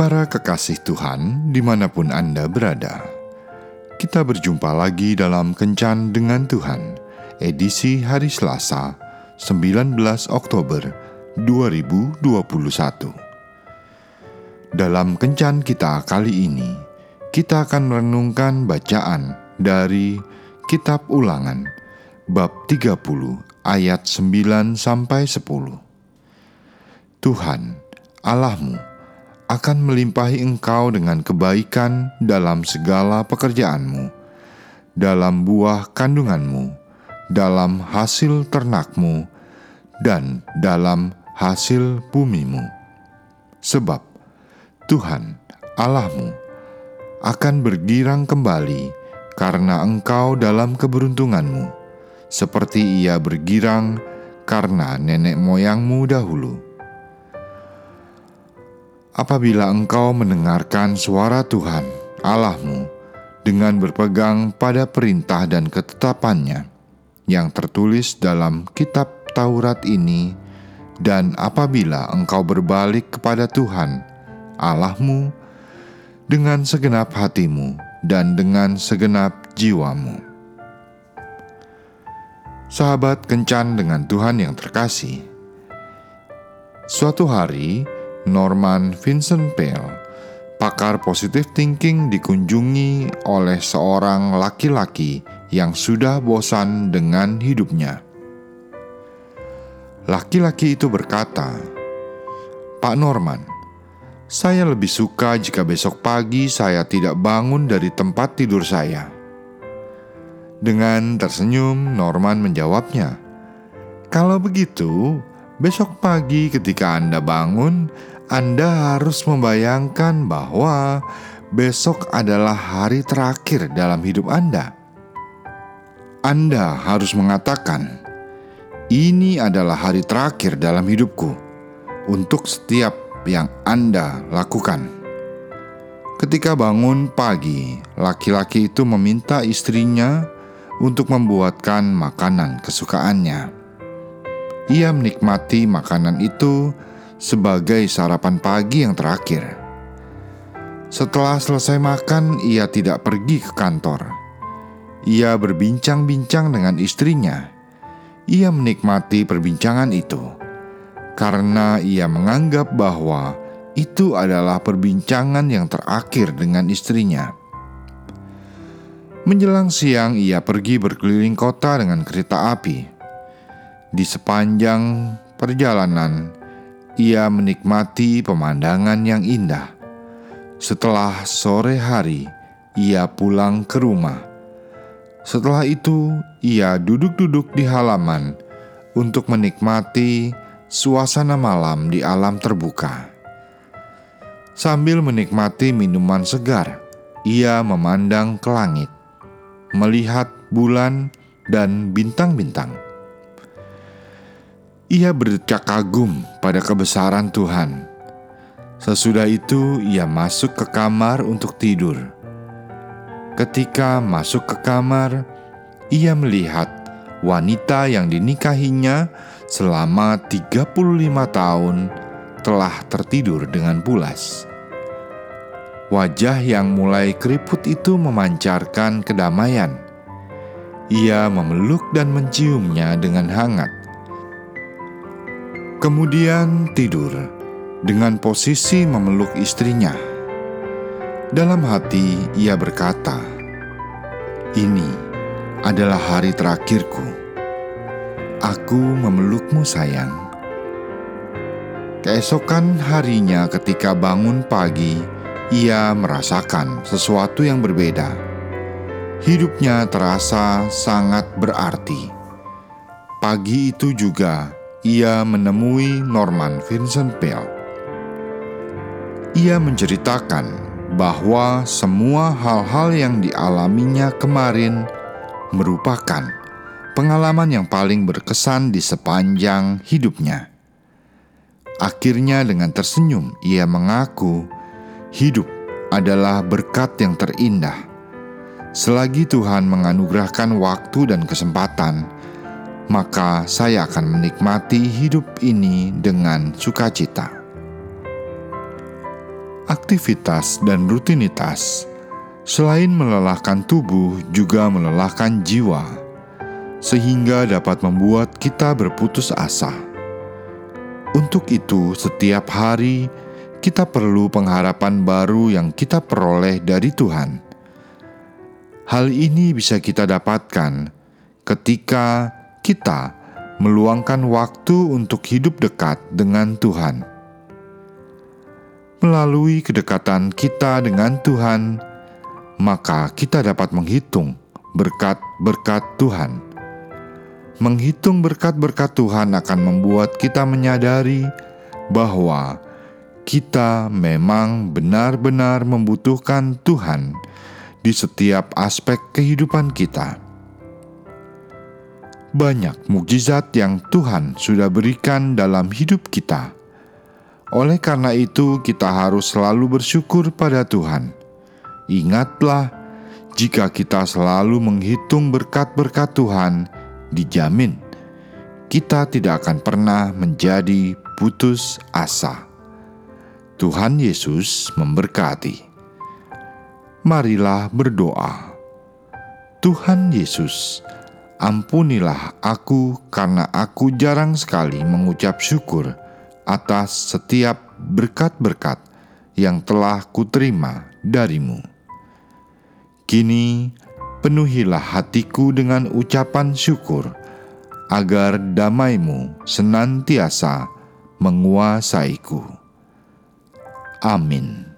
Para kekasih Tuhan, di mana pun Anda berada, kita berjumpa lagi dalam Kencan dengan Tuhan, edisi hari Selasa, 19 Oktober 2021. Dalam Kencan kita kali ini, kita akan merenungkan bacaan dari Kitab Ulangan, bab 30 ayat 9 sampai 10. Tuhan, Allahmu, akan melimpahi engkau dengan kebaikan dalam segala pekerjaanmu, dalam buah kandunganmu, dalam hasil ternakmu, dan dalam hasil bumimu. Sebab Tuhan Allahmu akan bergirang kembali karena engkau dalam keberuntunganmu, seperti ia bergirang karena nenek moyangmu dahulu apabila engkau mendengarkan suara Tuhan Allahmu dengan berpegang pada perintah dan ketetapannya yang tertulis dalam kitab Taurat ini dan apabila engkau berbalik kepada Tuhan Allahmu dengan segenap hatimu dan dengan segenap jiwamu. Sahabat kencan dengan Tuhan yang terkasih, suatu hari Norman Vincent Peale, pakar positive thinking dikunjungi oleh seorang laki-laki yang sudah bosan dengan hidupnya. Laki-laki itu berkata, "Pak Norman, saya lebih suka jika besok pagi saya tidak bangun dari tempat tidur saya." Dengan tersenyum, Norman menjawabnya, "Kalau begitu, besok pagi ketika Anda bangun, anda harus membayangkan bahwa besok adalah hari terakhir dalam hidup Anda. Anda harus mengatakan, "Ini adalah hari terakhir dalam hidupku untuk setiap yang Anda lakukan." Ketika bangun pagi, laki-laki itu meminta istrinya untuk membuatkan makanan kesukaannya. Ia menikmati makanan itu sebagai sarapan pagi yang terakhir. Setelah selesai makan, ia tidak pergi ke kantor. Ia berbincang-bincang dengan istrinya. Ia menikmati perbincangan itu karena ia menganggap bahwa itu adalah perbincangan yang terakhir dengan istrinya. Menjelang siang, ia pergi berkeliling kota dengan kereta api. Di sepanjang perjalanan, ia menikmati pemandangan yang indah. Setelah sore hari, ia pulang ke rumah. Setelah itu, ia duduk-duduk di halaman untuk menikmati suasana malam di alam terbuka. Sambil menikmati minuman segar, ia memandang ke langit, melihat bulan dan bintang-bintang ia berdecak kagum pada kebesaran Tuhan. Sesudah itu, ia masuk ke kamar untuk tidur. Ketika masuk ke kamar, ia melihat wanita yang dinikahinya selama 35 tahun telah tertidur dengan pulas. Wajah yang mulai keriput itu memancarkan kedamaian. Ia memeluk dan menciumnya dengan hangat. Kemudian tidur dengan posisi memeluk istrinya. Dalam hati ia berkata, "Ini adalah hari terakhirku. Aku memelukmu, sayang." Keesokan harinya, ketika bangun pagi, ia merasakan sesuatu yang berbeda. Hidupnya terasa sangat berarti. Pagi itu juga ia menemui Norman Vincent Peale. Ia menceritakan bahwa semua hal-hal yang dialaminya kemarin merupakan pengalaman yang paling berkesan di sepanjang hidupnya. Akhirnya, dengan tersenyum, ia mengaku hidup adalah berkat yang terindah. Selagi Tuhan menganugerahkan waktu dan kesempatan maka saya akan menikmati hidup ini dengan sukacita. aktivitas dan rutinitas, selain melelahkan tubuh, juga melelahkan jiwa, sehingga dapat membuat kita berputus asa. Untuk itu, setiap hari kita perlu pengharapan baru yang kita peroleh dari Tuhan. Hal ini bisa kita dapatkan ketika kita meluangkan waktu untuk hidup dekat dengan Tuhan. Melalui kedekatan kita dengan Tuhan, maka kita dapat menghitung berkat-berkat Tuhan. Menghitung berkat-berkat Tuhan akan membuat kita menyadari bahwa kita memang benar-benar membutuhkan Tuhan di setiap aspek kehidupan kita banyak mukjizat yang Tuhan sudah berikan dalam hidup kita. Oleh karena itu, kita harus selalu bersyukur pada Tuhan. Ingatlah, jika kita selalu menghitung berkat-berkat Tuhan, dijamin kita tidak akan pernah menjadi putus asa. Tuhan Yesus memberkati. Marilah berdoa. Tuhan Yesus, Ampunilah aku karena aku jarang sekali mengucap syukur atas setiap berkat-berkat yang telah kuterima darimu. Kini, penuhilah hatiku dengan ucapan syukur, agar damaimu senantiasa menguasaiku. Amin.